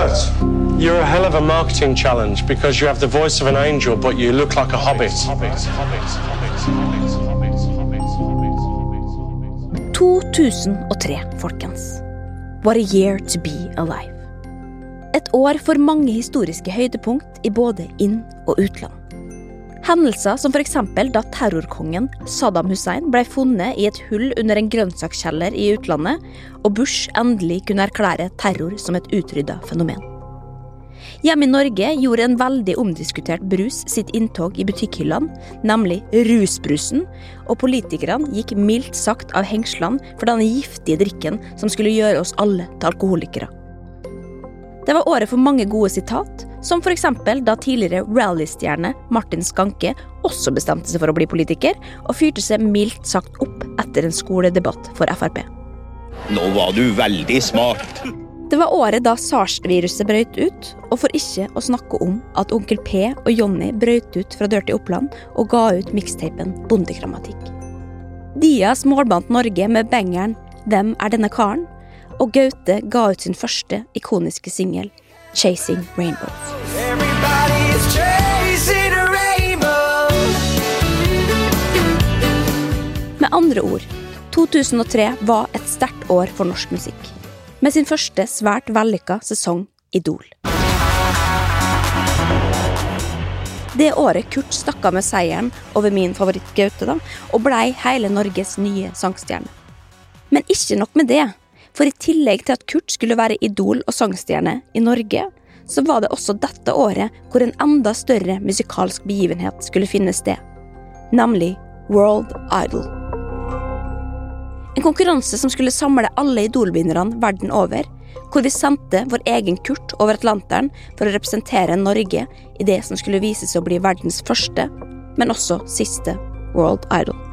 Kurt, you're a hell of a marketing challenge because you have the voice of an angel, but you look like a hobbit. 2003, folkens. What a year to be alive. Et år for mange historiske høydepunkt i både inn- og utland. Hendelser som f.eks. da terrorkongen Saddam Hussein ble funnet i et hull under en grønnsakskjeller i utlandet, og Bush endelig kunne erklære terror som et utrydda fenomen. Hjemme i Norge gjorde en veldig omdiskutert brus sitt inntog i butikkhyllene, nemlig rusbrusen, og politikerne gikk mildt sagt av hengslene for denne giftige drikken som skulle gjøre oss alle til alkoholikere. Det var året for mange gode sitat, som f.eks. da tidligere rallystjerne Martin Skanke også bestemte seg for å bli politiker, og fyrte seg mildt sagt opp etter en skoledebatt for Frp. Nå var du veldig smart. Det var året da sars-viruset brøt ut, og for ikke å snakke om at onkel P og Jonny brøt ut fra Dirty Oppland og ga ut mikstapen Bondegrammatikk. Dia smålbandt Norge med bangeren Hvem er denne karen? Og Gaute ga ut sin første ikoniske singel Chasing Rainbows. Chasing rainbow. Med andre ord, 2003 var et sterkt år for norsk musikk. Med sin første svært vellykka sesong Idol. Det året Kurt stakk av med seieren over min favoritt Gaute, da, og blei hele Norges nye sangstjerne. Men ikke nok med det, for i tillegg til at Kurt skulle være idol og sangstjerne i Norge, så var det også dette året hvor en enda større musikalsk begivenhet skulle finne sted. Nemlig World Idol. En konkurranse som skulle samle alle idolvinnerne verden over, hvor vi sendte vår egen Kurt over Atlanteren for å representere Norge i det som skulle vise seg å bli verdens første, men også siste World Idol.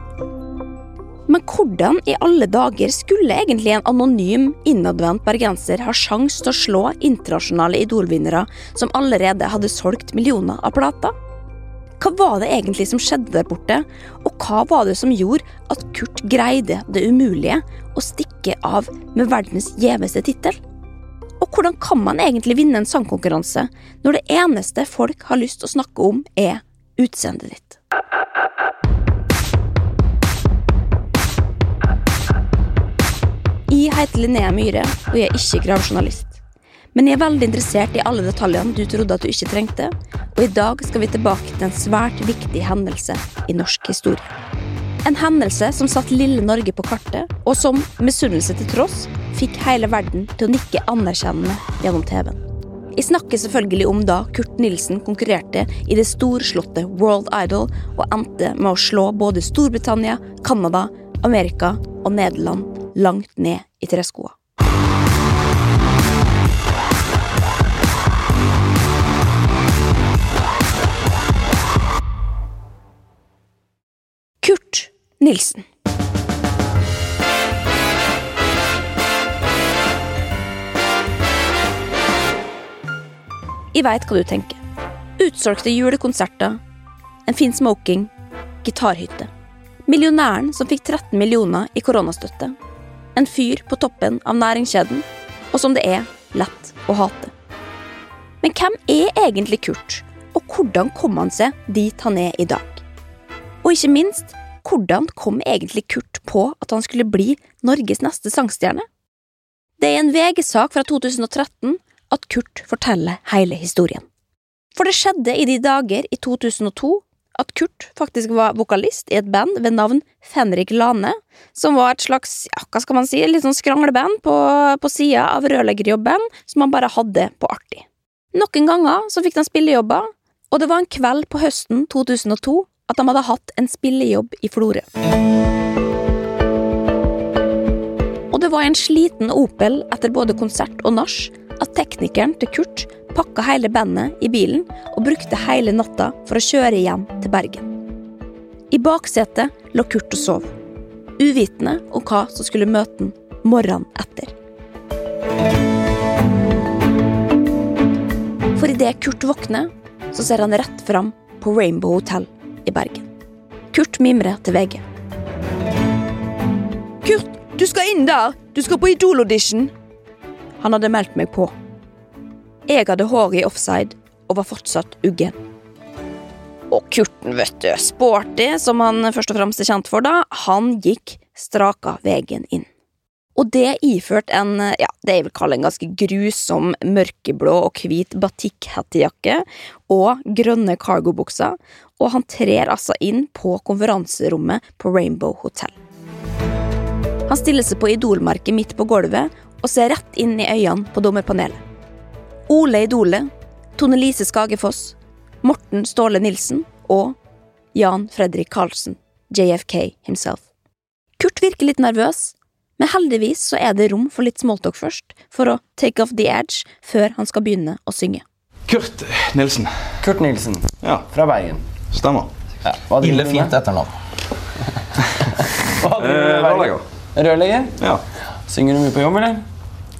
Men hvordan i alle dager skulle egentlig en anonym, innadvendt bergenser ha sjans til å slå internasjonale idolvinnere som allerede hadde solgt millioner av plater? Hva var det egentlig som skjedde der borte, og hva var det som gjorde at Kurt greide det umulige å stikke av med verdens gjeveste tittel? Og hvordan kan man egentlig vinne en sangkonkurranse når det eneste folk har lyst til å snakke om, er utseendet ditt? Jeg heter Linnea Myhre, og jeg er ikke gravjournalist. Men jeg er veldig interessert i alle detaljene du trodde at du ikke trengte, og i dag skal vi tilbake til en svært viktig hendelse i norsk historie. En hendelse som satte lille Norge på kartet, og som, misunnelse til tross, fikk hele verden til å nikke anerkjennende gjennom TV-en. Jeg snakker selvfølgelig om da Kurt Nilsen konkurrerte i det storslåtte World Idol og endte med å slå både Storbritannia, Canada, Amerika og Nederland langt ned i treskoa. Kurt Nilsen. Jeg veit hva du tenker. Utsolgte julekonserter, en fin smoking, gitarhytte. Millionæren som fikk 13 millioner i koronastøtte. En fyr på toppen av næringskjeden, og som det er lett å hate. Men hvem er egentlig Kurt, og hvordan kom han seg dit han er i dag? Og ikke minst, hvordan kom egentlig Kurt på at han skulle bli Norges neste sangstjerne? Det er en VG-sak fra 2013 at Kurt forteller hele historien. For det skjedde i de dager i 2002 at Kurt faktisk var vokalist i et band ved navn Fenrik Lane, som var et slags, ja, hva skal man si, litt sånn skrangleband på, på sida av rørleggerjobben som han bare hadde på artig. Noen ganger så fikk de spillejobber, og det var en kveld på høsten 2002 at de hadde hatt en spillejobb i Florø. Og det var en sliten Opel etter både konsert og nach at teknikeren til Kurt pakka hele bandet i bilen og brukte hele natta for å kjøre hjem til Bergen. I baksetet lå Kurt og sov, uvitende om hva som skulle møte han morgenen etter. For idet Kurt våkner, så ser han rett fram på Rainbow Hotel i Bergen. Kurt mimrer til VG. Kurt, du skal inn der! Du skal på Idol-audition! Han hadde meldt meg på. Jeg hadde håret i offside og var fortsatt uggen. Og Kurten, vet du, sporty, som han først og fremst er kjent for, da, han gikk straka veien inn. Og det iført en, ja, det jeg vil kalle en ganske grusom mørkeblå og hvit batikkhettejakke og grønne cargobukser, og han trer altså inn på konferanserommet på Rainbow Hotel. Han stiller seg på idolmerket midt på gulvet og ser rett inn i øynene på dommerpanelet. Ole Idole, Tone Lise Skagefoss, Morten Ståle Nilsen og Jan Fredrik Karlsen, JFK himself. Kurt virker litt nervøs, men heldigvis så er det rom for litt smalltalk først, for å take off the edge før han skal begynne å synge. Kurt Nilsen. Kurt Nilsen Ja, fra Bergen. stemmer. Ja. Hva Ille fint etternavn. Eh? Rørlegger. Rørlegger? Ja, Synger du mye på jobb, eller?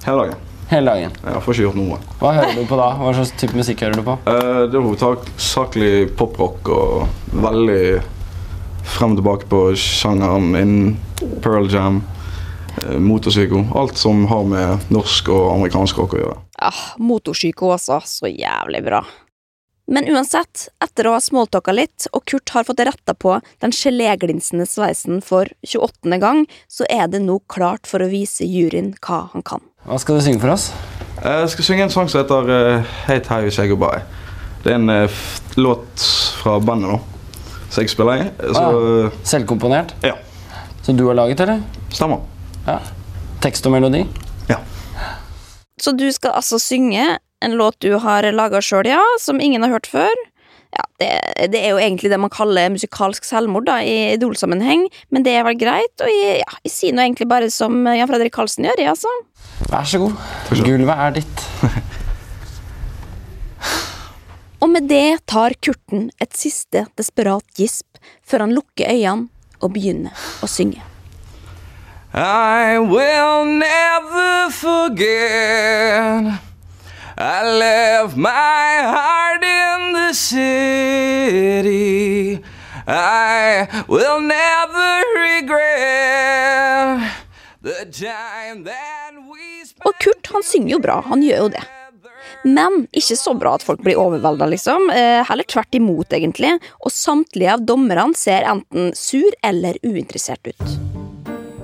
hele dagen. Hele dagen. Jeg får ikke gjort noe. Hva hører du på da? Hva slags type musikk hører du på? Uh, Det er hovedsakelig poprock og veldig frem og tilbake på sjangeren innen Pearl Jam, uh, motorpsyko. Alt som har med norsk og amerikansk rock å gjøre. Ah, Motorpsyko også, så jævlig bra. Men uansett, etter å ha smalltalka litt, og Kurt har fått retta på den geléglinsende sveisen for 28. gang, så er det nå klart for å vise juryen hva han kan. Hva skal du synge for oss? Eh, Jeg skal synge en sang som heter «Hei, Hate How You Say Goodbye. Det er en uh, låt fra bandet nå, som jeg spiller i. Så eh, Selvkomponert? ja, Som du har laget, eller? stemmer. Ja. Tekst og melodi? Ja. Så du skal altså synge en låt du har laga sjøl, ja, som ingen har hørt før. Det, det er jo egentlig det man kaller musikalsk selvmord da, i idolsammenheng, men det er vel greit, og jeg, ja, jeg sier nå egentlig bare som Jan Fredrik Karlsen gjør, jeg, altså. Vær så god. Gulvet er ditt. Og med det tar Kurten et siste desperat gisp før han lukker øynene og begynner å synge. I will never forget I left my heart in the city I will never regret the time that we spent Og Kurt han synger jo bra, han gjør jo det. Men ikke så bra at folk blir overvelda, liksom. Eh, heller tvert imot, egentlig. Og samtlige av dommerne ser enten sur eller uinteressert ut.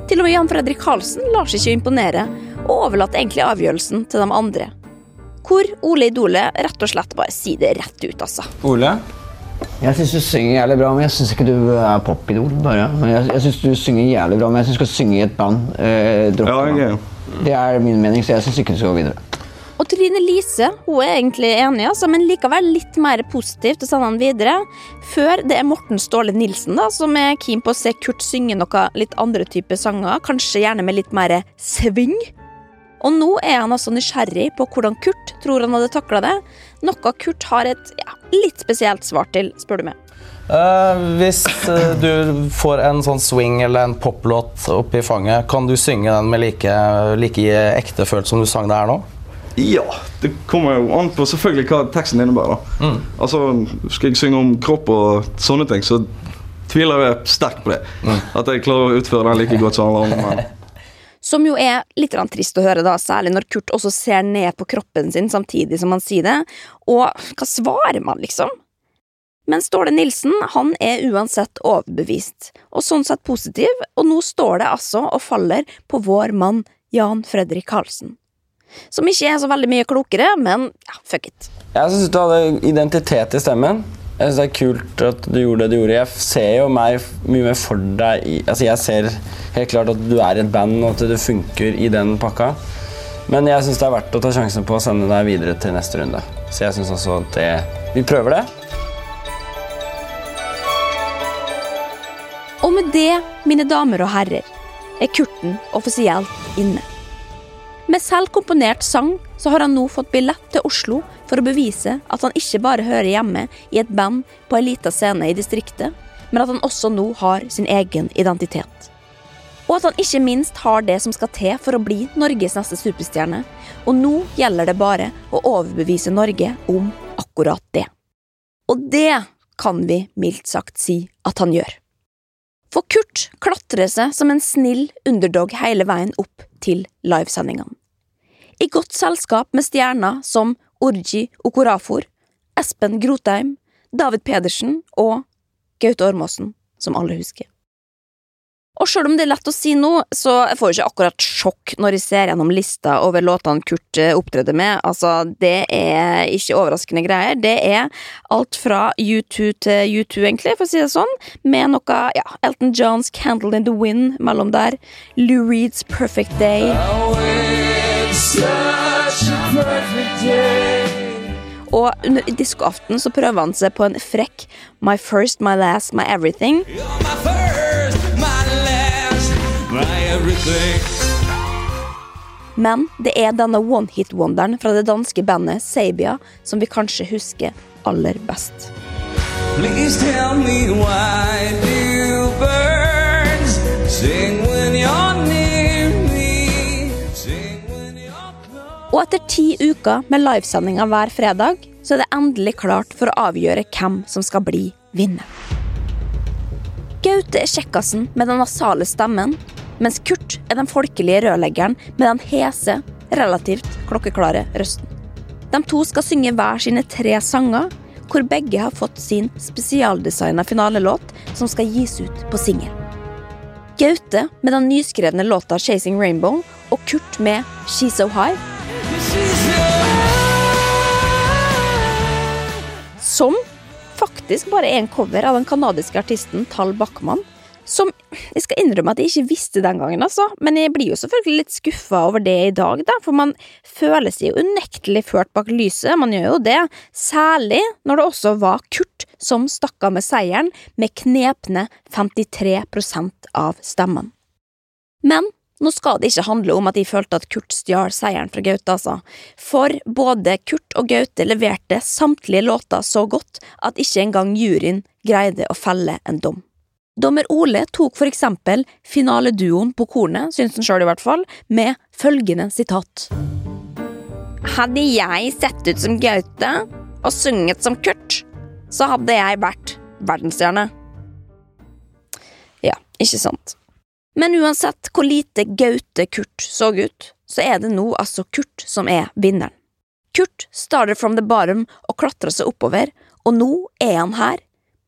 Til og med Jan Fredrik Karlsen lar seg ikke imponere, og overlater egentlig avgjørelsen til de andre. Hvor Ole Idole rett og slett bare sier det rett ut, altså. Ole? Jeg syns du synger jævlig bra, men jeg syns ikke du er popidol. bare. Men Jeg, jeg synes du synger jævlig bra, men jeg syns du skal synge i et band. Eh, Ja, er Det er min mening, så jeg syns ikke du skal gå videre. Og Trine Lise hun er egentlig enig, altså, men likevel litt mer positiv til å sende han videre. Før det er Morten Ståle Nilsen da, som er keen på å se Kurt synge noe litt andre typer sanger, kanskje gjerne med litt mer sving. Og nå er han altså nysgjerrig på hvordan Kurt tror han hadde takla det, noe Kurt har et ja, litt spesielt svar til, spør du meg. Uh, hvis uh, du får en sånn swing eller en poplåt oppi fanget, kan du synge den med like, like ektefølt som du sang det her nå? Ja, det kommer jo an på selvfølgelig hva teksten innebærer. da. Altså, Skal jeg synge om kropp og sånne ting, så tviler jeg sterkt på det. At jeg klarer å utføre den like godt som alle andre. Som jo er litt trist å høre, da, særlig når Kurt også ser ned på kroppen sin samtidig som han sier det. Og hva svarer man, liksom? Men Ståle Nilsen han er uansett overbevist, og sånn sett positiv, og nå står det altså og faller på vår mann Jan Fredrik Karlsen. Som ikke er så veldig mye klokere, men ja, fuck it. Jeg syns du hadde identitet i stemmen. Jeg synes Det er kult at du gjorde det du gjorde. Jeg ser jo meg mye mer for deg Altså Jeg ser helt klart at du er i et band, og at det funker i den pakka. Men jeg syns det er verdt å ta sjansen på å sende deg videre til neste runde. Så jeg syns også at det Vi prøver det. Og med det, mine damer og herrer, er Kurten offisielt inne. Med selv komponert sang så har han nå fått billett til Oslo for å bevise at han ikke bare hører hjemme i et band på ei lita scene i distriktet, men at han også nå har sin egen identitet. Og at han ikke minst har det som skal til for å bli Norges neste superstjerne. Og nå gjelder det bare å overbevise Norge om akkurat det. Og det kan vi mildt sagt si at han gjør. For Kurt klatrer seg som en snill underdog hele veien opp til livesendingene. I godt selskap med stjerner som Orji Okorafor, Espen Grotheim, David Pedersen og Gaute Ormåsen, som alle husker. Og sjøl om det er lett å si nå, så jeg får ikke akkurat sjokk når jeg ser gjennom lista over låtene Kurt eh, opptredde med. Altså, det er ikke overraskende greier. Det er alt fra U2 til U2, egentlig, for å si det sånn, med noe ja, Elton Johns Candle in the Wind mellom der, Lou Reeds 'Perfect Day'. Oh, it's such a Perfect Day. Og under diskoaften så prøver han seg på en frekk My First, My Last, My Everything. Men det er denne one-hit-wonderen fra det danske bandet Sabia som vi kanskje husker aller best. Please tell me why do you burn? Sing when you're Og etter ti uker med livesendinger hver fredag, så er det endelig klart for å avgjøre hvem som skal bli vinner. Gaute er kjekkasen med den nasale stemmen, mens Kurt er den folkelige rørleggeren med den hese, relativt klokkeklare røsten. De to skal synge hver sine tre sanger, hvor begge har fått sin spesialdesigna finalelåt som skal gis ut på singel. Gaute med den nyskrevne låta 'Chasing Rainbow' og Kurt med 'She's So High'. Som faktisk bare er en cover av den kanadiske artisten Tal Backman. Som jeg skal innrømme at jeg ikke visste den gangen, altså. Men jeg blir jo selvfølgelig litt skuffa over det i dag, da. For man føler seg jo unektelig ført bak lyset. Man gjør jo det. Særlig når det også var Kurt som stakk av med seieren, med knepne 53% av stemmen. Men nå skal det ikke handle om at de følte at Kurt stjal seieren fra Gaute, altså. For både Kurt og Gaute leverte samtlige låter så godt at ikke engang juryen greide å felle en dom. Dommer Ole tok for eksempel finaleduoen på kornet, syns han sjøl i hvert fall, med følgende sitat. Hadde jeg sett ut som Gaute og sunget som Kurt, så hadde jeg vært verdensstjerne. Ja, ikke sant. Men uansett hvor lite Gaute Kurt så ut, så er det nå altså Kurt som er vinneren. Kurt starter from the bottom og klatrer seg oppover, og nå er han her,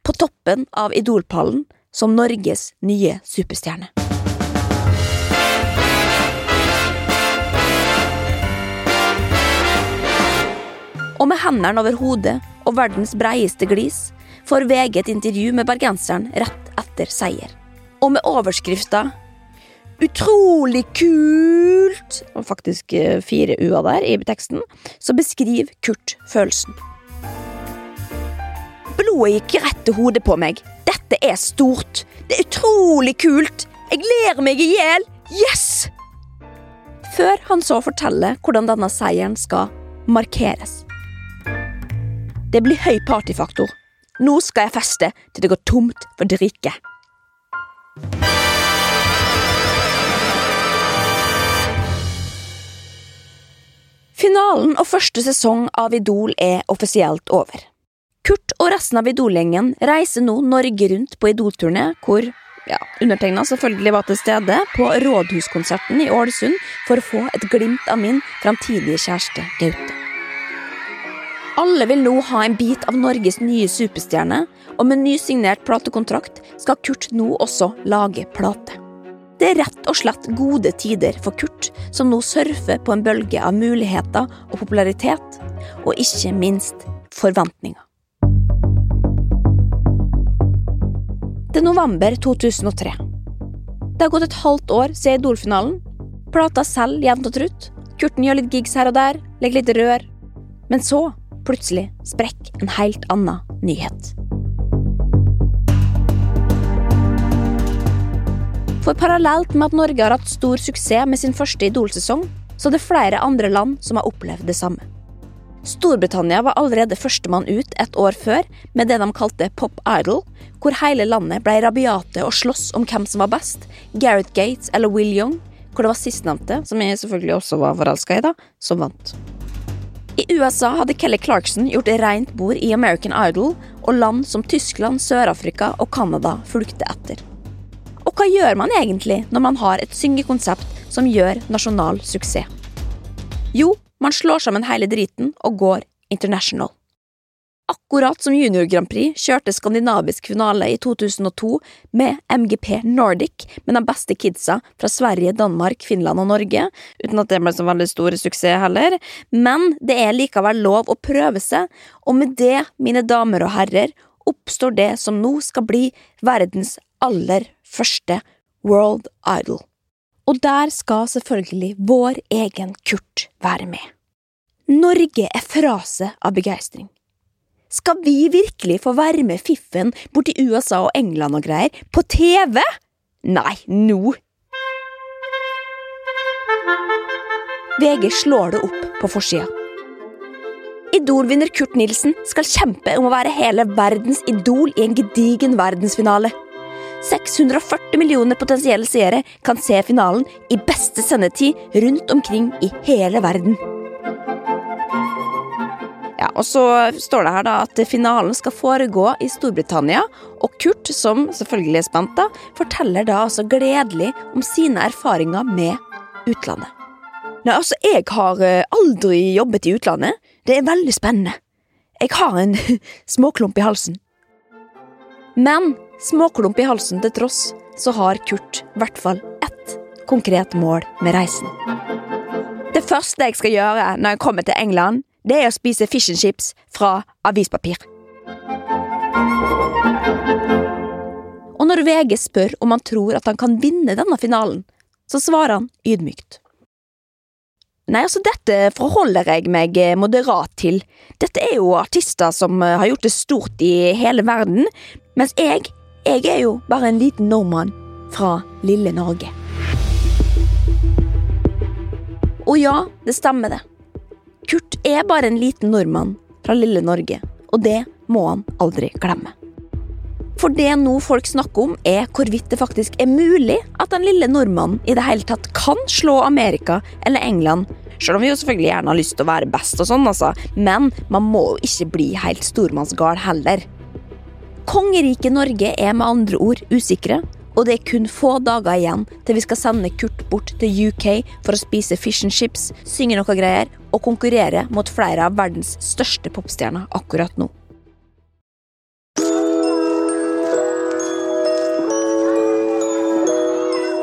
på toppen av Idolpallen, som Norges nye superstjerne. Og med hendene over hodet og verdens breieste glis får VG et intervju med bergenseren rett etter seier. Og med overskrifta Utrolig kult! Og faktisk eh, fire u-er der i teksten. Så beskriver Kurt følelsen. Blodet gikk rett til hodet på meg. Dette er stort. Det er utrolig kult. Jeg ler meg i hjel. Yes! Før han så fortelle hvordan denne seieren skal markeres. Det blir høy partyfaktor. Nå skal jeg feste til det går tomt for drikke. Finalen og første sesong av Idol er offisielt over. Kurt og resten av Idol-gjengen reiser nå Norge rundt på Idol-turné, hvor ja, undertegna selvfølgelig var til stede på Rådhuskonserten i Ålesund for å få et glimt av min framtidige kjæreste Gaute. Alle vil nå ha en bit av Norges nye superstjerne, og med nysignert platekontrakt skal Kurt nå også lage plate. Det er rett og slett gode tider for Kurt, som nå surfer på en bølge av muligheter og popularitet, og ikke minst forventninger. Det er november 2003. Det har gått et halvt år siden Idol-finalen. Plata selger jevnt og trutt. Kurten gjør litt gigs her og der, legger litt rør. Men så, plutselig, sprekker en helt annen nyhet. For parallelt med at Norge har hatt stor suksess med sin første Idol-sesong, så er det flere andre land som har opplevd det samme. Storbritannia var allerede førstemann ut et år før med det de kalte Pop Idol, hvor hele landet ble rabiate og sloss om hvem som var best, Gareth Gates eller Will Young, hvor det var sistnevnte, som jeg selvfølgelig også var forelska i, da, som vant. I USA hadde Kelly Clarkson gjort rent bord i American Idol, og land som Tyskland, Sør-Afrika og Canada fulgte etter. Og hva gjør man egentlig når man har et syngekonsept som gjør nasjonal suksess? Jo, man slår sammen hele driten og går international. Akkurat som Junior Grand Prix kjørte skandinavisk finale i 2002 med MGP Nordic med de beste kidsa fra Sverige, Danmark, Finland og Norge, uten at det ble så veldig stor suksess heller, men det er likevel lov å prøve seg, og med det, mine damer og herrer, oppstår det som nå skal bli verdens aller første World Idol. Og der skal selvfølgelig vår egen Kurt være med. Norge er fra seg av begeistring. Skal vi virkelig få være med fiffen borti USA og England og greier, på TV? Nei, nå! VG slår det opp på forsida. Idol-vinner Kurt Nilsen skal kjempe om å være hele verdens idol i en gedigen verdensfinale. 640 millioner potensielle seere kan se finalen i beste sendetid rundt omkring i hele verden. Ja, og så står det her da at finalen skal foregå i Storbritannia, og Kurt, som selvfølgelig er spent, da, forteller da altså gledelig om sine erfaringer med utlandet. Nei, altså, jeg har eh, aldri jobbet i utlandet. Det er veldig spennende. Jeg har en småklump i halsen. Men småklump i halsen til tross, så har Kurt i hvert fall ett konkret mål med reisen. Det første jeg skal gjøre når jeg kommer til England, det er å spise fish and chips fra avispapir. Og når VG spør om han tror at han kan vinne denne finalen, så svarer han ydmykt. Nei, altså, dette forholder jeg meg eh, moderat til. Dette er jo artister som eh, har gjort det stort i hele verden, mens jeg, jeg er jo bare en liten nordmann fra lille Norge. Og ja, det stemmer det. Kurt er bare en liten nordmann fra lille Norge, og det må han aldri glemme. For det nå folk snakker om, er hvorvidt det faktisk er mulig at den lille nordmannen i det hele tatt kan slå Amerika eller England, selv om vi jo selvfølgelig gjerne har lyst til å være best og sånn, altså, men man må jo ikke bli helt stormannsgal heller. Kongeriket Norge er med andre ord usikre, og det er kun få dager igjen til vi skal sende Kurt bort til UK for å spise fish and chips, synge noe greier og konkurrere mot flere av verdens største popstjerner akkurat nå.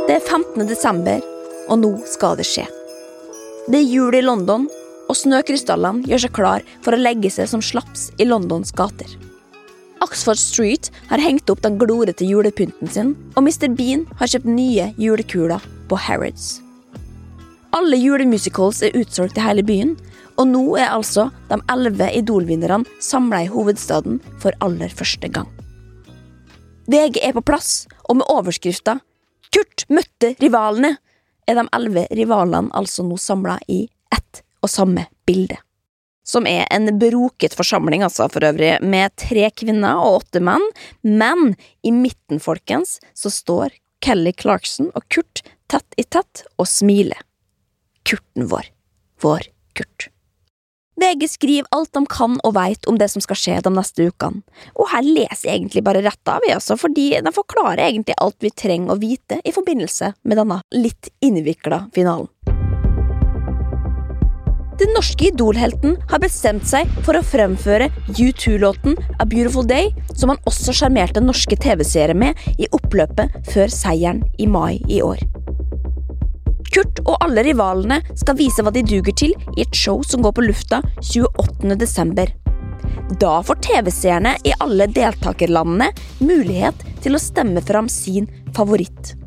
Det er 15. desember, og nå skal det skje. Det er jul i London, og snøkrystallene gjør seg klar for å legge seg som slaps i Londons gater. Oxford Street har hengt opp den glorete julepynten sin, og Mr. Bean har kjøpt nye julekuler på Harrods. Alle julemusicals er utsolgt i hele byen, og nå er altså de elleve Idol-vinnerne samla i hovedstaden for aller første gang. VG er på plass, og med overskrifta 'Kurt møtte rivalene' er de elleve rivalene altså nå samla i ett og samme bilde. Som er en broket forsamling, altså, for øvrig, med tre kvinner og åtte menn, men i midten, folkens, så står Kelly Clarkson og Kurt tett i tett og smiler. Kurten vår. Vår Kurt. VG skriver alt de kan og veit om det som skal skje de neste ukene, og her leser jeg egentlig bare rett av, altså, fordi de forklarer egentlig alt vi trenger å vite i forbindelse med denne litt innvikla finalen. Den norske Idol-helten har bestemt seg for å fremføre U2-låten A Beautiful Day, som han også sjarmerte norske TV-seere med i oppløpet før seieren i mai i år. Kurt og alle rivalene skal vise hva de duger til i et show som går på lufta 28. desember. Da får TV-seerne i alle deltakerlandene mulighet til å stemme fram sin favoritt.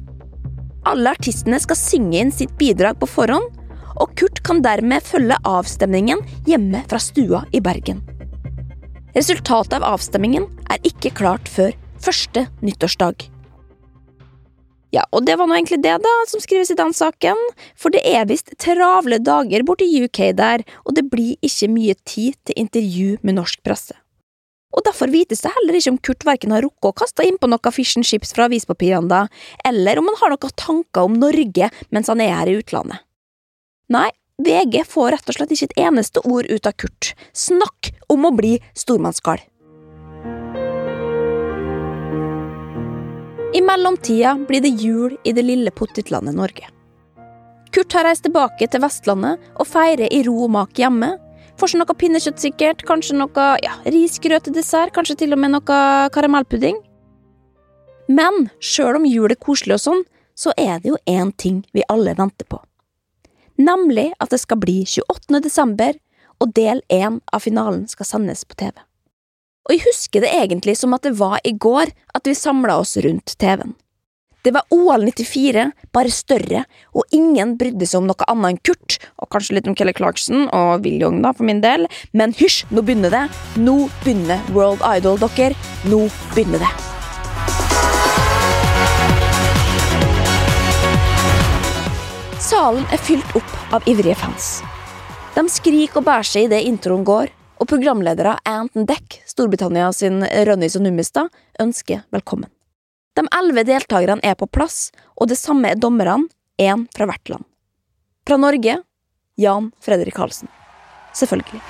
Alle artistene skal synge inn sitt bidrag på forhånd, og Kurt kan dermed følge avstemningen hjemme fra stua i Bergen. Resultatet av avstemningen er ikke klart før første nyttårsdag. Ja, og det var nå egentlig det, da, som skrives i den saken, for det er visst travle dager borti UK der, og det blir ikke mye tid til intervju med norsk presse. Og derfor vites det heller ikke om Kurt verken har rukket å kaste innpå noe fish and chips fra avispapirene, da, eller om han har noen tanker om Norge mens han er her i utlandet. Nei, VG får rett og slett ikke et eneste ord ut av Kurt. Snakk om å bli stormannsgal! I mellomtida blir det jul i det lille pottitlandet Norge. Kurt har reist tilbake til Vestlandet og feirer i ro og mak hjemme. Får seg noe pinnekjøtt sikkert, kanskje noe ja, risgrøt til dessert, kanskje til og med noe karamellpudding. Men sjøl om jul er koselig og sånn, så er det jo én ting vi alle venter på. Nemlig at det skal bli 28. desember, og del én av finalen skal sendes på TV. Og jeg husker det egentlig som at det var i går at vi samla oss rundt TV-en. Det var OL 94, bare større, og ingen brydde seg om noe annet enn Kurt, og kanskje litt om Kelly Clarkson og Will Young, da, for min del, men hysj, nå begynner det! Nå begynner World Idol, dere! Nå begynner det! Salen er fylt opp av ivrige fans. De skriker og bærer seg idet introen går, og programledere Anton Deck, Storbritannia sin Rønnis og Nummestad, ønsker velkommen. De elleve deltakerne er på plass, og det samme er dommerne, én fra hvert land. Fra Norge Jan Fredrik Karlsen. Selvfølgelig.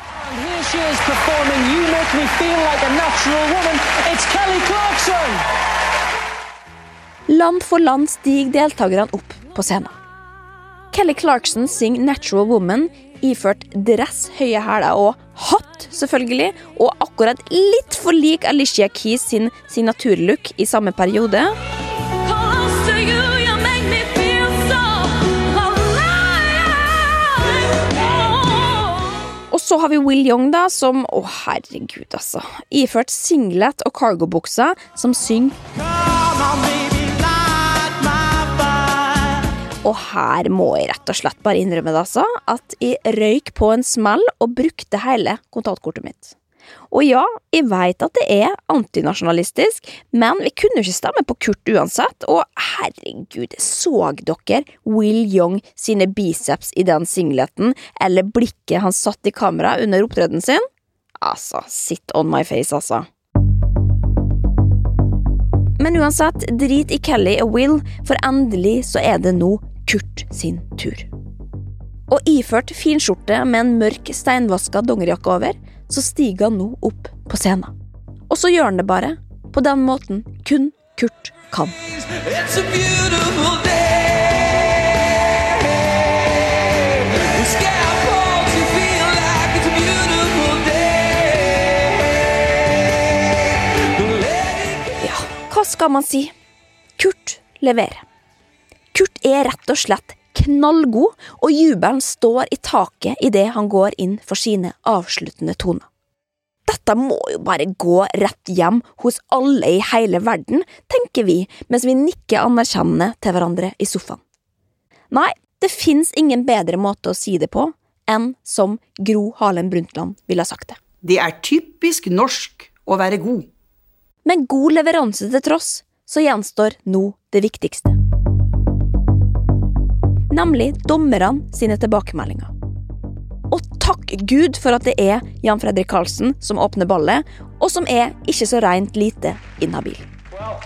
Land for land stiger deltakerne opp på scenen. Kelly Clarkson synger Natural Woman iført dress, høye hæler og hatt, selvfølgelig, og akkurat litt for lik Alicia Keys sin signaturlook i samme periode. Og så har vi Will Young, da, som Å, herregud, altså. Iført singlet og cargobukser, som synger Og her må jeg rett og slett bare innrømme det, altså, at jeg røyk på en smell og brukte hele kontaktkortet mitt. Og ja, jeg veit at det er antinasjonalistisk, men vi kunne jo ikke stemme på Kurt uansett, og herregud, så dere Will Young sine biceps i den singleten, eller blikket han satt i kamera under opptredenen sin? Altså, sit on my face, altså. Men uansett, drit i Kelly og Will, for endelig så er det nå Kurt sin tur. Og iført finskjorte med en mørk, steinvaska dongerijakke over, så stiger han nå opp på scenen. Og så gjør han det bare, på den måten kun Kurt kan. It's a beautiful day. The sky Ja, hva skal man si? Kurt leverer. Kurt er rett og slett knallgod, og jubelen står i taket idet han går inn for sine avsluttende toner. Dette må jo bare gå rett hjem hos alle i hele verden, tenker vi mens vi nikker anerkjennende til hverandre i sofaen. Nei, det fins ingen bedre måte å si det på enn som Gro Harlem Brundtland ville ha sagt det. Det er typisk norsk å være god. Men god leveranse til tross, så gjenstår nå det viktigste. Nemlig dommerne sine tilbakemeldinger. Og takk Gud for at det er Jan Fredrik Karlsen som åpner ballet, og som er ikke så rent lite inhabil.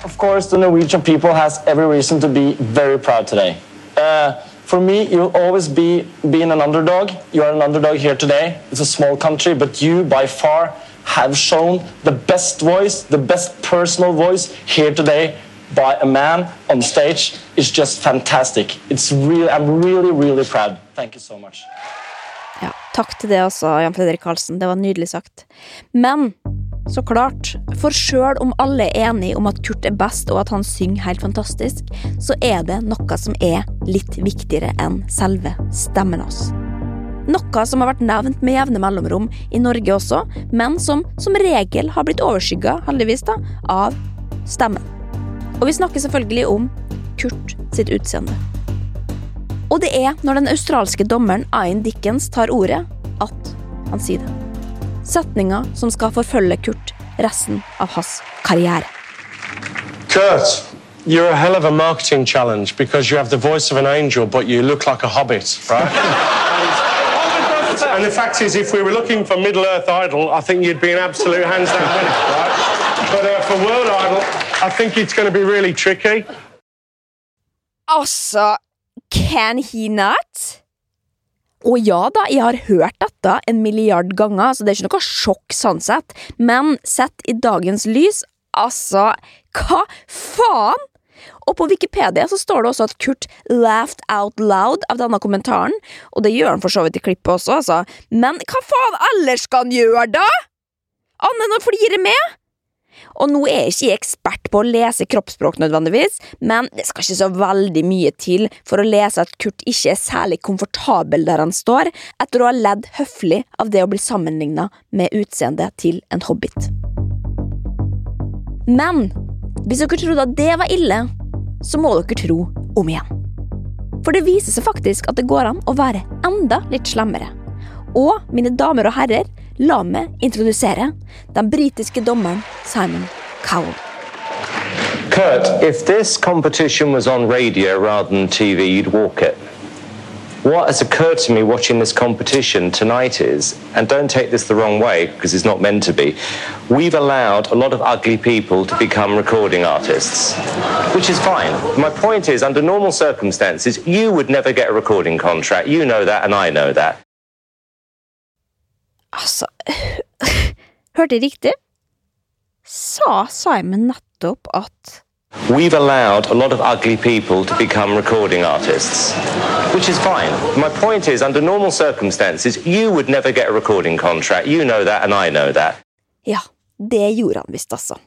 Of course, the Norwegian people has every reason to be very proud today. Uh, for me, you'll always be being an underdog. You are an underdog here today. It's a small country, but you, by far, have shown the best voice, the best personal voice here today by a man on stage. is just fantastic. It's really, I'm really, really proud. Thank you so much. Ja, takk til det også, Jan Fredrik Karlsen. Det var nydelig sagt. Men så klart, for sjøl om alle er enige om at Kurt er best og at han synger helt fantastisk, så er det noe som er litt viktigere enn selve stemmen hans. Noe som har vært nevnt med jevne mellomrom i Norge også, men som som regel har blitt overskygga, heldigvis, da, av stemmen. Og vi snakker selvfølgelig om Kurt sitt utseende. Og det er når den australske dommeren Ian Dickens tar ordet, at han sier det. Setninga som skal forfølge Kurt resten av hans karriere. Kurt, you're a hell of a marketing challenge because you have the voice of an angel, but you look like a hobbit, right? and, the fact is, if we were looking for Middle Earth Idol, I think you'd be an absolute hands down winner, right? But uh, for World Idol, I think it's going to be really tricky. Altså, can he not? Og ja da, jeg har hørt dette en milliard ganger, så det er ikke noe sjokk sånn sett, men sett i dagens lys, altså, hva faen? Og på Wikipedia så står det også at Kurt laughed out loud av denne kommentaren, og det gjør han for så vidt i klippet også, altså. Men hva faen ellers skal han gjøre, da? Annet enn å flire med? Og nå er jeg ikke ekspert på å lese kroppsspråk nødvendigvis, men det skal ikke så veldig mye til for å lese at Kurt ikke er særlig komfortabel der han står, etter å ha ledd høflig av det å bli sammenligna med utseendet til en hobbit. Men hvis dere trodde at det var ille, så må dere tro om igjen. For det viser seg faktisk at det går an å være enda litt slemmere. Og, mine damer og herrer, la meg introdusere den britiske dommeren Simon Cowell. Kurt, if this competition was on radio rather than TV, you'd walk it. What has occurred to me watching this competition tonight is, and don't take this the wrong way because it's not meant to be, we've allowed a lot of ugly people to become recording artists, which is fine. My point is, under normal circumstances, you would never get a recording contract. You know that, and I know that. Altså Hørte jeg riktig? Sa Simon nettopp at We've allowed a lot of ugly people to become recording artists, which is fine. My point is, under normal circumstances, you would never get a recording contract. You know that, and I know that. Ja, det gjorde han visst, altså.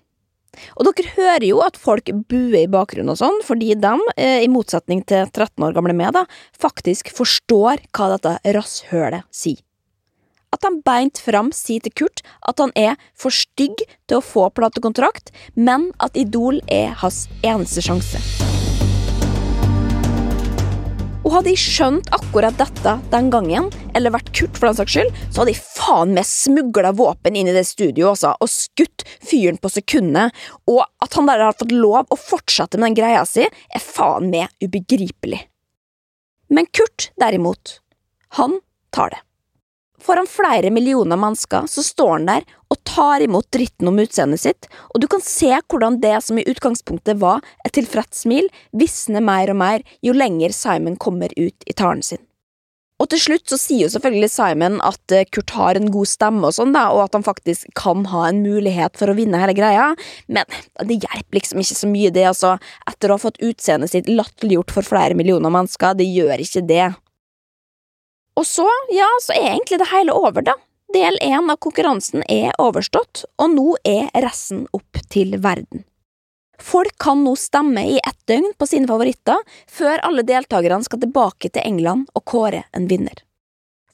Og dere hører jo at folk buer i bakgrunnen og sånn, fordi de, eh, i motsetning til 13 år gamle meg, da, faktisk forstår hva dette rasshølet sier. At han beint fram sier til Kurt at han er for stygg til å få platekontrakt, men at Idol er hans eneste sjanse. Og hadde jeg skjønt akkurat dette den gangen, eller vært Kurt for den saks skyld, så hadde jeg faen meg smugla våpen inn i det studioet også, og skutt fyren på sekundet, og at han der har fått lov å fortsette med den greia si, er faen meg ubegripelig. Men Kurt, derimot, han tar det. Foran flere millioner mennesker så står han der og tar imot dritten om utseendet sitt, og du kan se hvordan det som i utgangspunktet var et tilfreds smil, visner mer og mer jo lenger Simon kommer ut i talen sin. Og til slutt så sier jo selvfølgelig Simon at eh, Kurt har en god stemme og sånn da, og at han faktisk kan ha en mulighet for å vinne hele greia, men det hjelper liksom ikke så mye det, altså, etter å ha fått utseendet sitt latterliggjort for flere millioner mennesker, det gjør ikke det. Og så, ja, så er egentlig det hele over, da. Del én av konkurransen er overstått, og nå er resten opp til verden. Folk kan nå stemme i ett døgn på sine favoritter, før alle deltakerne skal tilbake til England og kåre en vinner.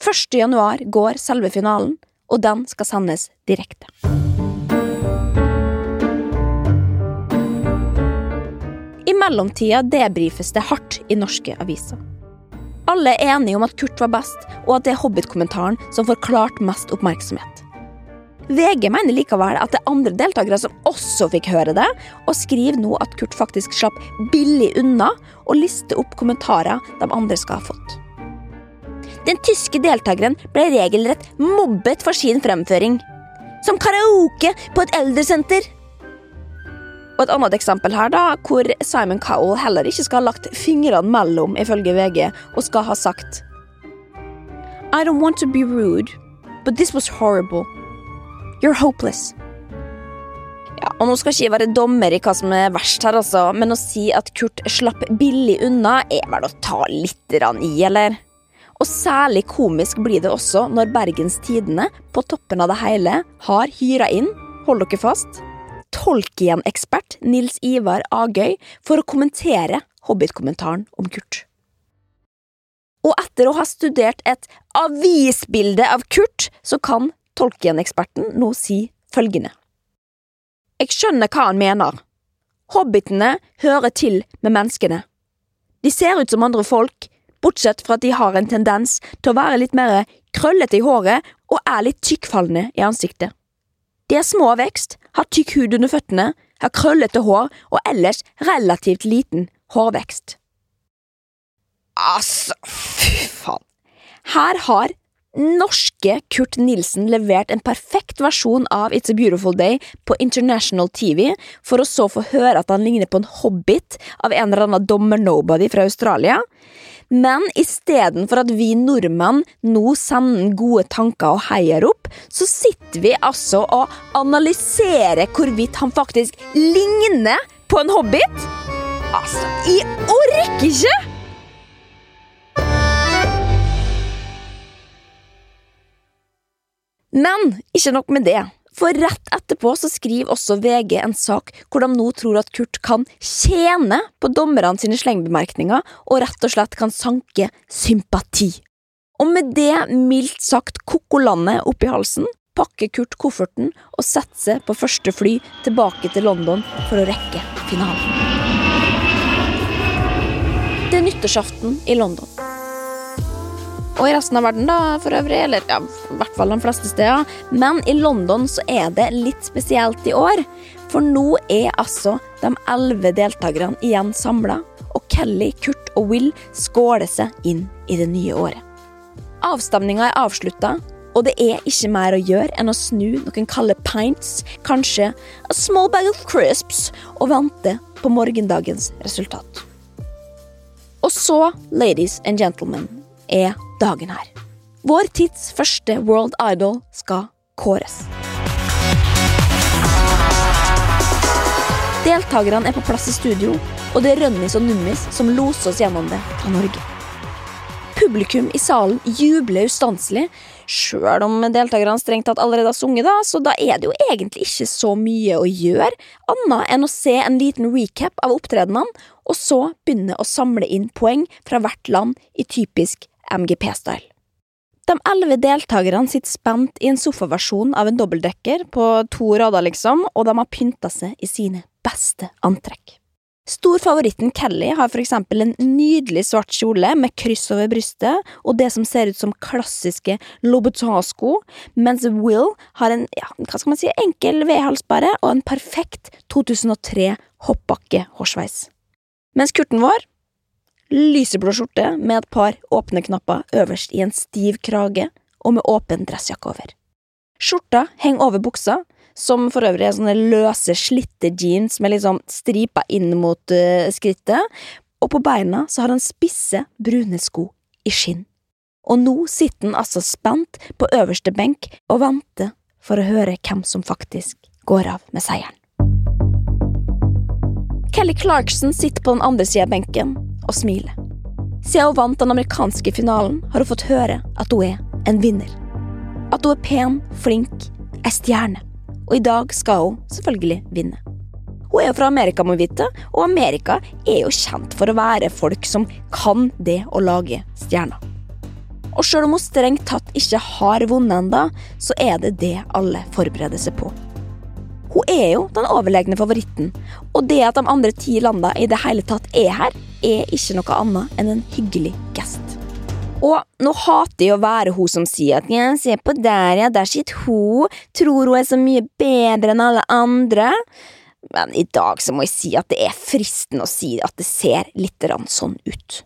1. januar går selve finalen, og den skal sendes direkte. I mellomtida debrifes det hardt i norske aviser. Alle er enige om at Kurt var best, og at det er Hobbit-kommentaren som får klart mest oppmerksomhet. VG mener likevel at det er andre deltakere som også fikk høre det, og skriver nå at Kurt faktisk slapp billig unna, og lister opp kommentarer de andre skal ha fått. Den tyske deltakeren ble regelrett mobbet for sin fremføring. Som karaoke på et eldresenter! Og et annet eksempel her, da, hvor Simon Cowell heller ikke skal ha lagt fingrene mellom, ifølge VG, og skal ha sagt I don't want to be rude, but this was horrible. You're hopeless. Ja, og Nå skal ikke jeg være dommer i hva som er verst, her altså, men å si at Kurt slapp billig unna, er vel å ta litt i, eller? Og særlig komisk blir det også når Bergens Tidende, på toppen av det hele, har hyra inn, hold dere fast, Tolkien-ekspert Nils Ivar Agøy for å kommentere Hobbit-kommentaren om Kurt. Og etter å ha studert et avisbilde av Kurt, så kan Tolkien-eksperten nå si følgende. Jeg skjønner hva han mener. Hobbitene hører til med menneskene. De ser ut som andre folk, bortsett fra at de har en tendens til å være litt mer krøllete i håret og er litt tykkfallende i ansiktet. De er små av vekst, har tykk hud under føttene, har krøllete hår og ellers relativt liten hårvekst. Altså, fy faen. Her har norske Kurt Nilsen levert en perfekt versjon av It's a Beautiful Day på International TV, for å så få høre at han ligner på en hobbit av en eller annen dommer-nobody fra Australia. Men istedenfor at vi nordmenn nå sender gode tanker og heier opp, så sitter vi altså og analyserer hvorvidt han faktisk ligner på en hobbit. Altså, jeg orker ikke! Men ikke nok med det. For rett etterpå så skriver også VG en sak hvor de nå tror at Kurt kan tjene på dommerne sine slengbemerkninger og rett og slett kan sanke sympati. Og med det mildt sagt kokolandet oppi halsen pakker Kurt kofferten og setter seg på første fly tilbake til London for å rekke finalen. Det er nyttårsaften i London. Og i resten av verden, da, for øvrig. Eller ja, i hvert fall de fleste steder. Men i London så er det litt spesielt i år. For nå er altså de elleve deltakerne igjen samla, og Kelly, Kurt og Will skåler seg inn i det nye året. Avstemninga er avslutta, og det er ikke mer å gjøre enn å snu noen kalde pints, kanskje a small bag of crisps, og vente på morgendagens resultat. Og så, ladies and gentlemen, er dagen her. Vår tids første World Idol skal kåres. Deltakerne er på plass i studio, og det er Rønnis og Nummis som loser oss gjennom det fra Norge. Publikum i salen jubler ustanselig, sjøl om deltakerne strengt tatt allerede har sunget, da, så da er det jo egentlig ikke så mye å gjøre, annet enn å se en liten recap av opptredenene, og så begynne å samle inn poeng fra hvert land i typisk MGP-style. De elleve deltakerne sitter spent i en sofaversjon av en dobbeltdekker på to rader, liksom, og de har pynta seg i sine beste antrekk. Storfavoritten Kelly har for eksempel en nydelig svart kjole med kryss over brystet og det som ser ut som klassiske Louboutin-sko, mens Will har en ja, hva skal man si, enkel V-halsbare og en perfekt 2003 hoppbakke-hårsveis. Mens kurten vår lyseblå skjorte med et par åpne knapper øverst i en stiv krage og med åpen dressjakke over. Skjorta henger over buksa, som for øvrig er sånne løse, slitte jeans med liksom striper inn mot uh, skrittet, og på beina så har han spisse, brune sko i skinn. Og nå sitter han altså spent på øverste benk og venter for å høre hvem som faktisk går av med seieren. Kelly Clarkson sitter på den andre sida av benken og smiler. Siden hun vant den amerikanske finalen, har hun fått høre at hun er en vinner. At hun er pen, flink, ei stjerne. Og i dag skal hun selvfølgelig vinne. Hun er jo fra Amerika, må vite, og Amerika er jo kjent for å være folk som kan det å lage stjerner. Og sjøl om hun strengt tatt ikke har vunnet ennå, så er det det alle forbereder seg på. Hun er jo den overlegne favoritten, og det at de andre ti landene i det hele tatt er her, er ikke noe annet enn en hyggelig gest. Og nå hater jeg å være hun som sier at ja, se på der, ja, der sitter hun, tror hun er så mye bedre enn alle andre. Men i dag så må jeg si at det er fristende å si at det ser litt sånn ut.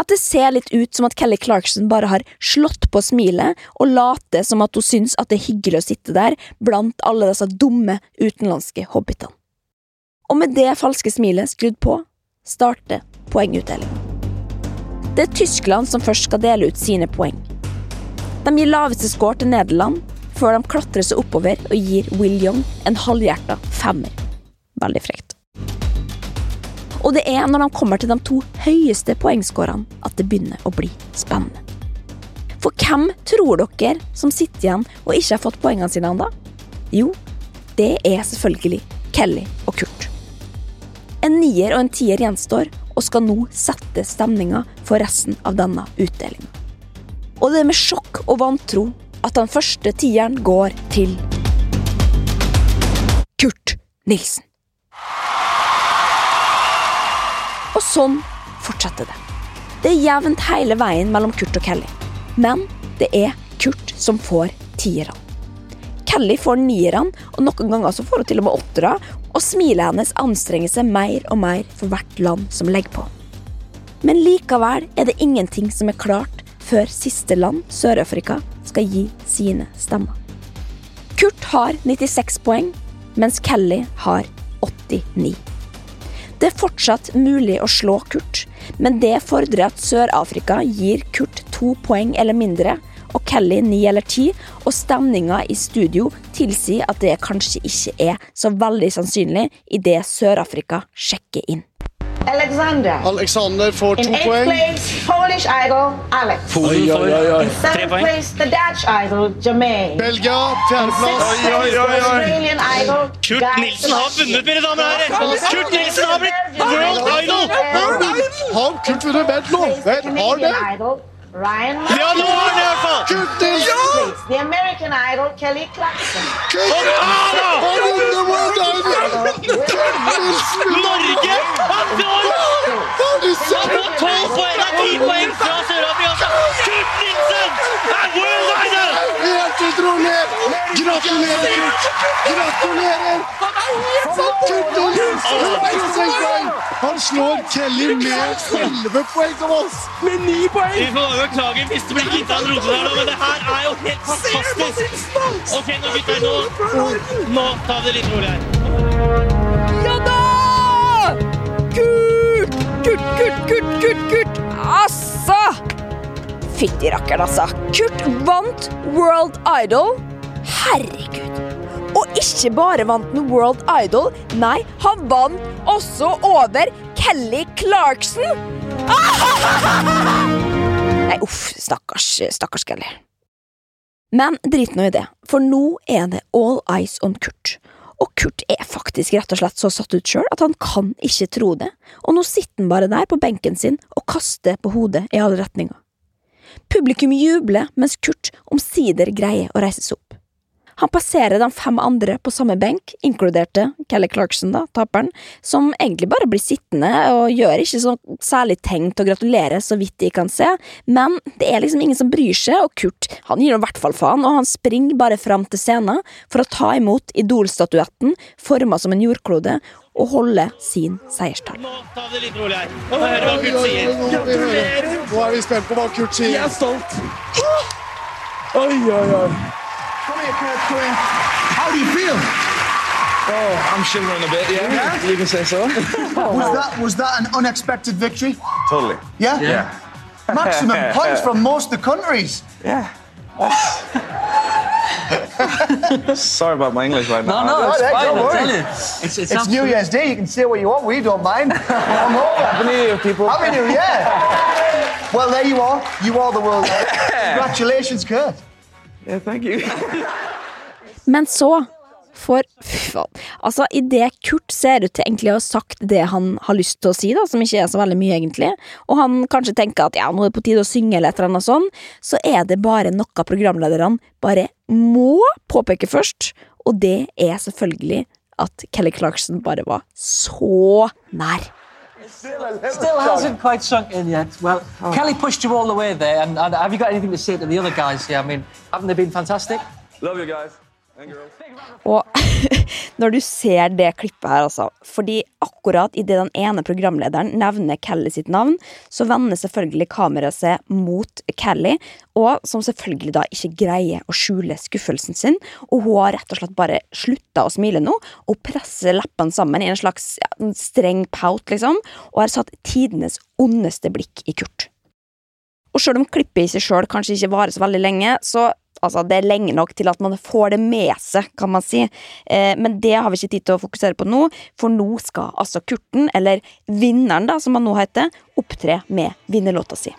At det ser litt ut som at Kelly Clarkson bare har slått på smilet og later som at hun syns at det er hyggelig å sitte der blant alle disse dumme utenlandske hobbitene. Og med det falske smilet skrudd på, starter poengutdelinga. Det er Tyskland som først skal dele ut sine poeng. De gir laveste score til Nederland, før de klatrer seg oppover og gir Will Young en halvhjerta femmer. Veldig frekt. Og det er når de kommer til de to høyeste poengskårene at det begynner å bli spennende. For hvem tror dere som sitter igjen og ikke har fått poengene sine ennå? Jo, det er selvfølgelig Kelly og Kurt. En nier og en tier gjenstår, og skal nå sette stemninga for resten av denne utdelinga. Og det er med sjokk og vantro at den første tieren går til Kurt Nilsen. Sånn fortsetter det. Det er jevnt hele veien mellom Kurt og Kelly. Men det er Kurt som får tierne. Kelly får nierne, og noen ganger så får hun til og med åttere, og smilet hennes anstrenger seg mer og mer for hvert land som legger på. Men likevel er det ingenting som er klart før siste land, Sør-Afrika, skal gi sine stemmer. Kurt har 96 poeng, mens Kelly har 89. Det er fortsatt mulig å slå Kurt, men det fordrer at Sør-Afrika gir Kurt to poeng eller mindre, og Kelly ni eller ti, og stemninga i studio tilsier at det kanskje ikke er så veldig sannsynlig idet Sør-Afrika sjekker inn. Alexander. Alexander får to poeng. place, Polish idol Alex. Polen får. Tre poeng. the Dutch idol Jermaine. Belgia, fjerdeplass. Australian idol Kurt Guy Nilsen har vunnet, mine damer og herrer! Kurt Nilsen har blitt World Idol! Har Kurt vunnet med nå? Vel, har det? Idol Ryan Ja, nå har han det i hvert fall! Kurt Nilsen! Please, The American idol Kelly Clarkson. Kurt Nilsen! Har vunnet World Idol! Kurt Nilsen! Norge har Har du sett? på tolv poeng av ti poeng Gratulerer! Gratulerer! Kurt Nilsen! 106 poeng! Han slår Kelly med 11 poeng oss! Med 9 poeng! Vi får beklage hvis det blir gitt av en her men det her er jo helt fantastisk! Ok, nå gutter, nå, nå tar vi det litt rolig her. Ja da! Kurt! Kurt, Kurt, Kurt, Kurt, Kurt! Altså! Fytti rakkeren, altså. Kurt vant World Idol. Herregud. Og ikke bare vant han World Idol, nei, han vant også over Kelly Clarkson. Nei, uff, stakkars, stakkars Kelly. Men drit nå i det, for nå er det all eyes on Kurt. Og Kurt er faktisk rett og slett så satt ut sjøl at han kan ikke tro det, og nå sitter han bare der på benken sin og kaster på hodet i alle retninger. Publikum jubler mens Kurt omsider greier å reise seg opp. Han passerer de fem andre på samme benk, inkluderte Kelly Clarkson, da, taperen, som egentlig bare blir sittende og gjør ikke så særlig tegn til å gratulere, så vidt de kan se, men det er liksom ingen som bryr seg, og Kurt han gir i hvert fall faen, og han springer bare fram til scenen for å ta imot Idol-statuetten, forma som en jordklode, og holde sin seierstall. Nå tar vi det litt rolig her. Nå hører hva Kurt sier. Gratulerer! Nå er vi spent på hva Kurt sier. Jeg er stolt. Oi, oi, oi. Come here, Kurt. How do you feel? Oh, I'm shivering a bit, yeah. Yeah? You can say so. Was that was that an unexpected victory? Totally. Yeah. Yeah. Maximum points from most of the countries. Yeah. Sorry about my English right now. No, no, it's fine. Don't fine, I worry. tell you. It's, it's, New Year's Day. You can say what you want. We don't mind. I'm over. Happy New Year, people. Happy New Year. Well, there you are. You are the world. Congratulations, Kurt. Yeah. Men så for Fy. Altså, idet Kurt ser ut til egentlig å ha sagt det han har lyst til å si, da, som ikke er så veldig mye, egentlig, og han kanskje tenker at ja, nå er det på tide å synge, eller et eller annet sånn, så er det bare noe av programlederne bare må påpeke først, og det er selvfølgelig at Kelly Clarkson bare var så nær. Still hasn't quite sunk in yet. Well, Kelly pushed you all the way there, and, and have you got anything to say to the other guys here? I mean, haven't they been fantastic? Love you guys. Og når du ser det klippet her, altså Fordi akkurat idet den ene programlederen nevner Kelly sitt navn, så vender selvfølgelig kameraet seg mot Kelly, og som selvfølgelig da ikke greier å skjule skuffelsen sin. Og hun har rett og slett bare slutta å smile nå, og presser leppene sammen i en slags ja, en streng pout, liksom, og har satt tidenes ondeste blikk i Kurt. Og sjøl om klippet i seg sjøl kanskje ikke varer så veldig lenge, så altså, det er lenge nok til at man får det med seg, kan man si. Eh, men det har vi ikke tid til å fokusere på nå, for nå skal altså Kurten, eller vinneren, da, som han nå heter, opptre med vinnerlåta si.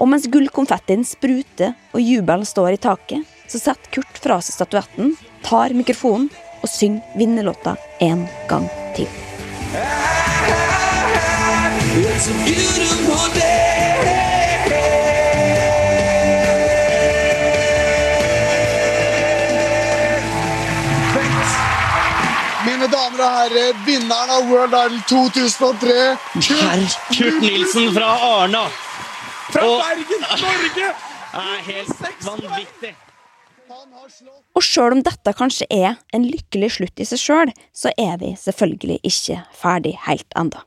Og mens gullkonfettien spruter og jubelen står i taket, så setter Kurt fra seg statuetten, tar mikrofonen og synger vinnerlåta en gang til. It's a beautiful day. Damer og herrer, vinneren av World Idol 2003, Kurt, Kurt Nilsen fra Arna. Fra Og- Bergen, Norge! er helt vanvittig. Og sjøl om dette kanskje er en lykkelig slutt i seg sjøl, så er vi selvfølgelig ikke ferdig helt enda.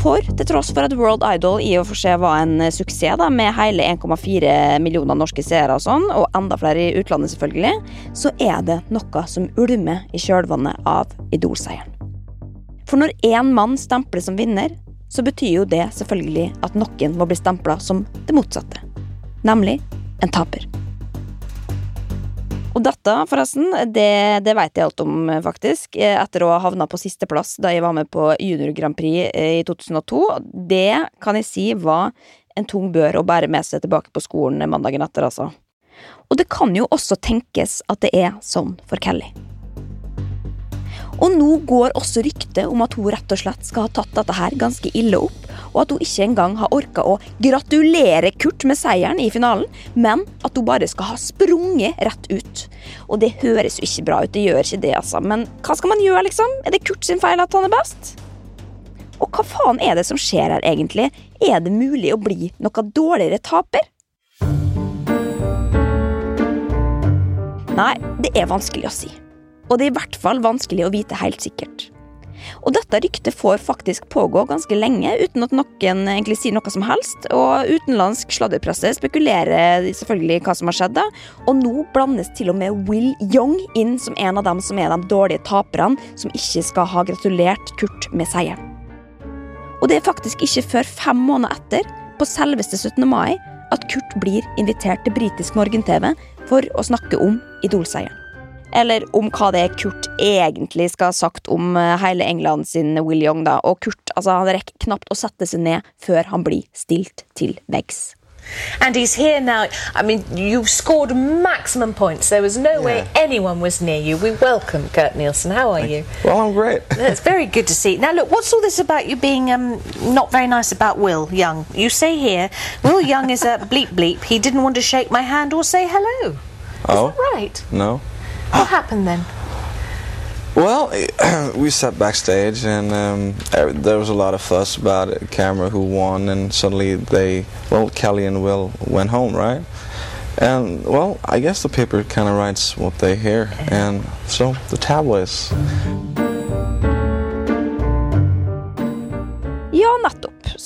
For til tross for at World Idol i og for seg var en eh, suksess, da, med hele 1,4 millioner norske seere og sånn, og enda flere i utlandet selvfølgelig, så er det noe som ulmer i kjølvannet av Idol-seieren. For når én mann stempler som vinner, så betyr jo det selvfølgelig at noen må bli stempla som det motsatte nemlig en taper. Og dette, forresten, det, det vet jeg alt om, eh, faktisk. eh, Etter å ha havna på sisteplass da jeg var med på Junior Grand Prix eh, i 2002. Det kan jeg si var en tung bør å bære med seg tilbake på skolen mandagen etter, altså. Og det kan jo også tenkes at det er sånn for Kelly. Og nå går også ryktet om at hun rett og slett skal ha tatt dette her ganske ille opp, og at hun ikke engang har orka å gratulere Kurt med seieren i finalen, men at hun bare skal ha sprunget rett ut. Og det høres jo ikke bra ut, det gjør ikke det, altså. Men hva skal man gjøre, liksom? Er det Kurt sin feil at han er best? Og hva faen er det som skjer her, egentlig? Er det mulig å bli noe dårligere taper? Nei, det er vanskelig å si. Og det er i hvert fall vanskelig å vite helt sikkert. Og dette ryktet får faktisk pågå ganske lenge uten at noen egentlig sier noe som helst, og utenlandsk sladderpresse spekulerer selvfølgelig hva som har skjedd, da. og nå blandes til og med Will Young inn som en av dem som er de dårlige taperne som ikke skal ha gratulert Kurt med seieren. Og det er faktisk ikke før fem måneder etter, på selveste 17. mai, at Kurt blir invitert til britisk morgen-TV for å snakke om Idol-seieren. Eller om hva det er Kurt egentlig skal ha sagt om eh, hele England sin Will Young. da. Og Kurt altså, han rekker knapt å sette seg ned før han blir stilt til veggs. And he's here now. I mean, you scored maximum points. There was no way anyone was near you. We welcome Kurt Nielsen. How are you? Well, I'm great. It's very good to see. Now, look, what's all this about you being um, not very nice about Will Young? You say here, Will Young is a bleep bleep. He didn't want to shake my hand or say hello. Oh? Right. No. What happened then? Well, we sat backstage and um, er- there was a lot of fuss about it, camera who won, and suddenly they, well, Kelly and Will went home, right? And well, I guess the paper kind of writes what they hear, and so the tabloids.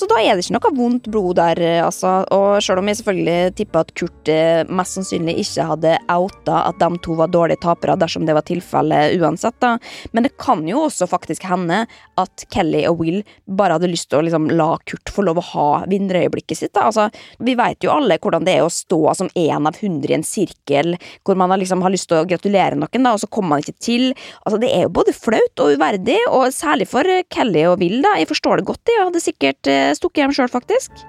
Da er det ikke noe vondt blod der, eh, altså. Og selv om jeg selvfølgelig tipper at Kurt eh, mest sannsynlig ikke hadde outa at de to var dårlige tapere dersom det var tilfellet uansett, da. Men det kan jo også faktisk hende at Kelly og Will bare hadde lyst til å liksom la Kurt få lov å ha vinnerøyeblikket sitt, da. Altså, vi vet jo alle hvordan det er å stå som én av hundre i en sirkel hvor man liksom har lyst til å gratulere noen, da, og så kommer man ikke til. Altså, det er jo både flaut og uverdig, og særlig for eh, Kelly og Will, da. Jeg forstår det godt, jeg hadde sikkert eh, stukket hjem sjøl, faktisk.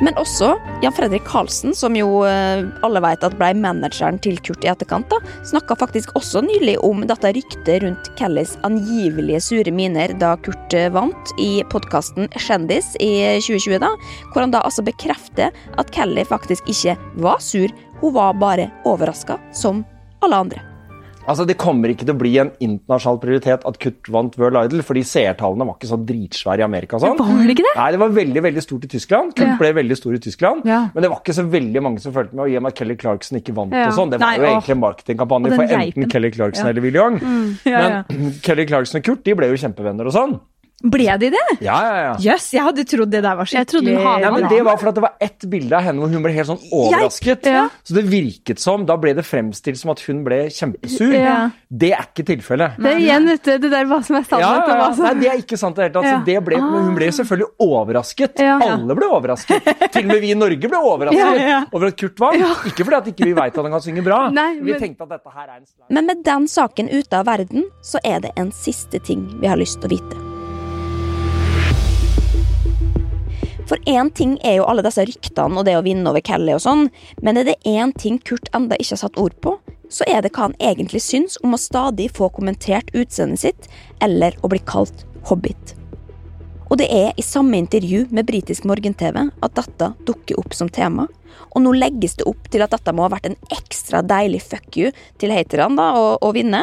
Men også Jan Fredrik Karlsen, som jo eh, alle vet at ble manageren til Kurt i etterkant, da, snakka faktisk også nylig om dette ryktet rundt Kellys angivelige sure miner da Kurt eh, vant i podkasten Kjendis i 2020, da, hvor han da altså bekrefter at Kelly faktisk ikke var sur, hun var bare overraska, som alle andre. Altså, Det kommer ikke til å bli en internasjonal prioritet at Kurt vant World Idol, fordi seertallene var ikke så dritsvære i Amerika. Sånn. Var det ikke det? Nei, det var veldig veldig stort i Tyskland. Kurt Ja. ble veldig stor i Tyskland, Ja. men det var ikke så veldig mange som fulgte med. Og i og med at Kelly Clarkson ikke vant, Ja. og sånn, det var Nei, jo åh. egentlig en marketingkampanje for enten Kelly Clarkson eller Will Young. Mm. Men Kelly Clarkson og Kurt de ble jo kjempevenner og sånn. Ble de det? Ja, ja, ja. Jøss, jeg hadde trodd det der var skikkelig ja, men Det var fordi det var ett bilde av henne hvor hun ble helt sånn overrasket. Ja. Så det virket som, Da ble det fremstilt som at hun ble kjempesur. Ja. Det er ikke tilfellet. Det er igjen vet det der hva som er sannhet. ja, ja, ja. Nei, det er ikke sant i det hele tatt. Ja. Det ble, men hun ble selvfølgelig overrasket. Ja. Alle ble overrasket. Til og med vi i Norge ble overrasket Ja, ja. over at Kurt vant. Ikke fordi at ikke vi veit at han kan synge bra. Nei, Vi tenkte at dette her er en slag. Men med den saken ute av verden, så er det en siste ting vi har lyst til å vite. For én ting er jo alle disse ryktene og det å vinne over Kelly og sånn, men er det én ting Kurt enda ikke har satt ord på, så er det hva han egentlig syns om å stadig få kommentert utseendet sitt, eller å bli kalt hobbit. Og det er i samme intervju med britisk morgen-TV at dette dukker opp som tema. Og nå legges det opp til at dette må ha vært en ekstra deilig fuck you til haterne da, å, å vinne.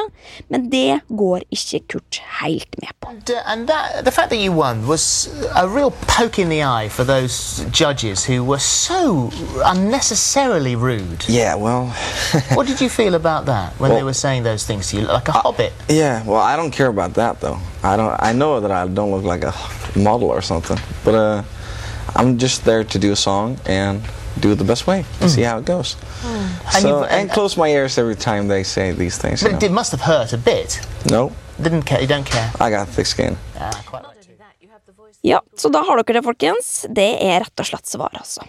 Men det går ikke Kurt helt med på. And, uh, and that, the fact that you won was a real poke in the eye for those judges who were so unnecessarily rude. Yeah, well, what did you feel about that when they Well- were saying those things to you, like a hobbit? yeah. Well, I don't care about that though. I don't. I know that I don't look like a model or something, but uh, I'm just there to do a song and do it the best way and see how it goes. And So, you've- and close my ears every time they say these things. But you it know. did- must have hurt a bit. No, Didn't care. You don't care. I got thick skin. Ja, så da har dere det, folkens. Det er rett og slett svar, altså.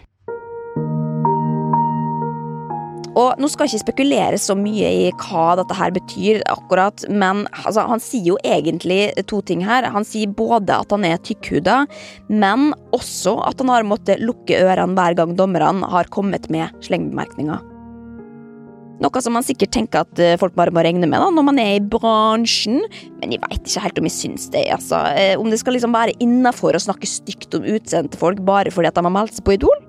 Og Nå skal jeg ikke spekulere så mye i hva dette her betyr, akkurat, men altså, han sier jo egentlig to ting her. Han sier både at han er tykkhuda, men også at han har måttet lukke ørene hver gang dommerne har kommet med slengbemerkninger. Noe som man sikkert tenker at eh, folk bare må regne med da, når man er i bransjen, men jeg veit ikke helt om jeg syns det. altså. Eh, Om det skal liksom være innafor å snakke stygt om utseendet til folk bare fordi at de har meldt seg på Idol?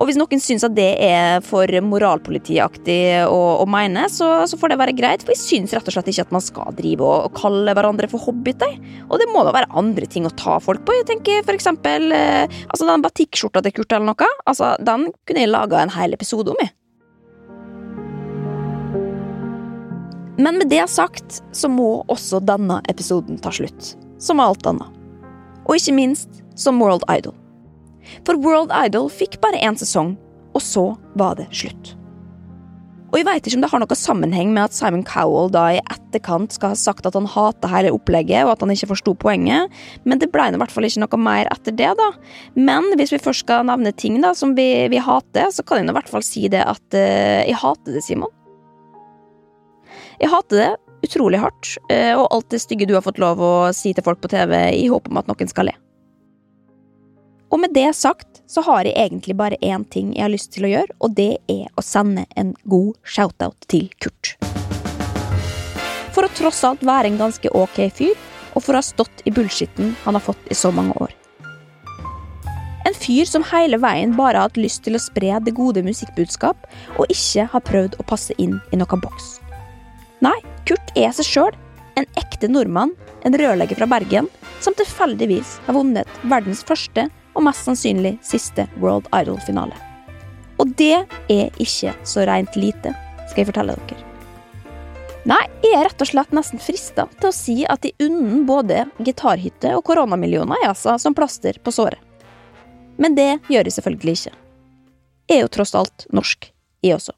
Og hvis noen syns at det er for moralpolitiaktig å, å mene, så, så får det være greit, for jeg syns rett og slett ikke at man skal drive og, og kalle hverandre for hobbiter. Og det må da være andre ting å ta folk på. Jeg tenker for eksempel eh, altså den batikkskjorta til Kurt eller noe. Altså, Den kunne jeg laga en hel episode om, jeg. Men med det sagt så må også denne episoden ta slutt. Som alt annet. Og ikke minst som World Idol. For World Idol fikk bare én sesong, og så var det slutt. Og jeg veit ikke om det har noe sammenheng med at Simon Cowell da i etterkant skal ha sagt at han hater hele opplegget, og at han ikke forsto poenget, men det ble i hvert fall ikke noe mer etter det, da. Men hvis vi først skal nevne ting da som vi, vi hater, så kan jeg i hvert fall si det at uh, jeg hater det, Simon. Jeg hater det utrolig hardt, uh, og alt det stygge du har fått lov å si til folk på TV i håp om at noen skal le. Og med det sagt så har jeg egentlig bare én ting jeg har lyst til å gjøre, og det er å sende en god shoutout til Kurt. For å tross alt være en ganske ok fyr, og for å ha stått i bullshitten han har fått i så mange år. En fyr som hele veien bare har hatt lyst til å spre det gode musikkbudskap, og ikke har prøvd å passe inn i noen boks. Nei, Kurt er seg sjøl. En ekte nordmann, en rørlegger fra Bergen, som tilfeldigvis har vunnet verdens første og mest sannsynlig siste World Idol-finale. Og det er ikke så rent lite, skal jeg fortelle dere. Nei, jeg er rett og slett nesten frista til å si at de unner både gitarhytte og koronamillioner altså, som plaster på såret. Men det gjør jeg selvfølgelig ikke. Jeg er jo tross alt norsk, jeg også.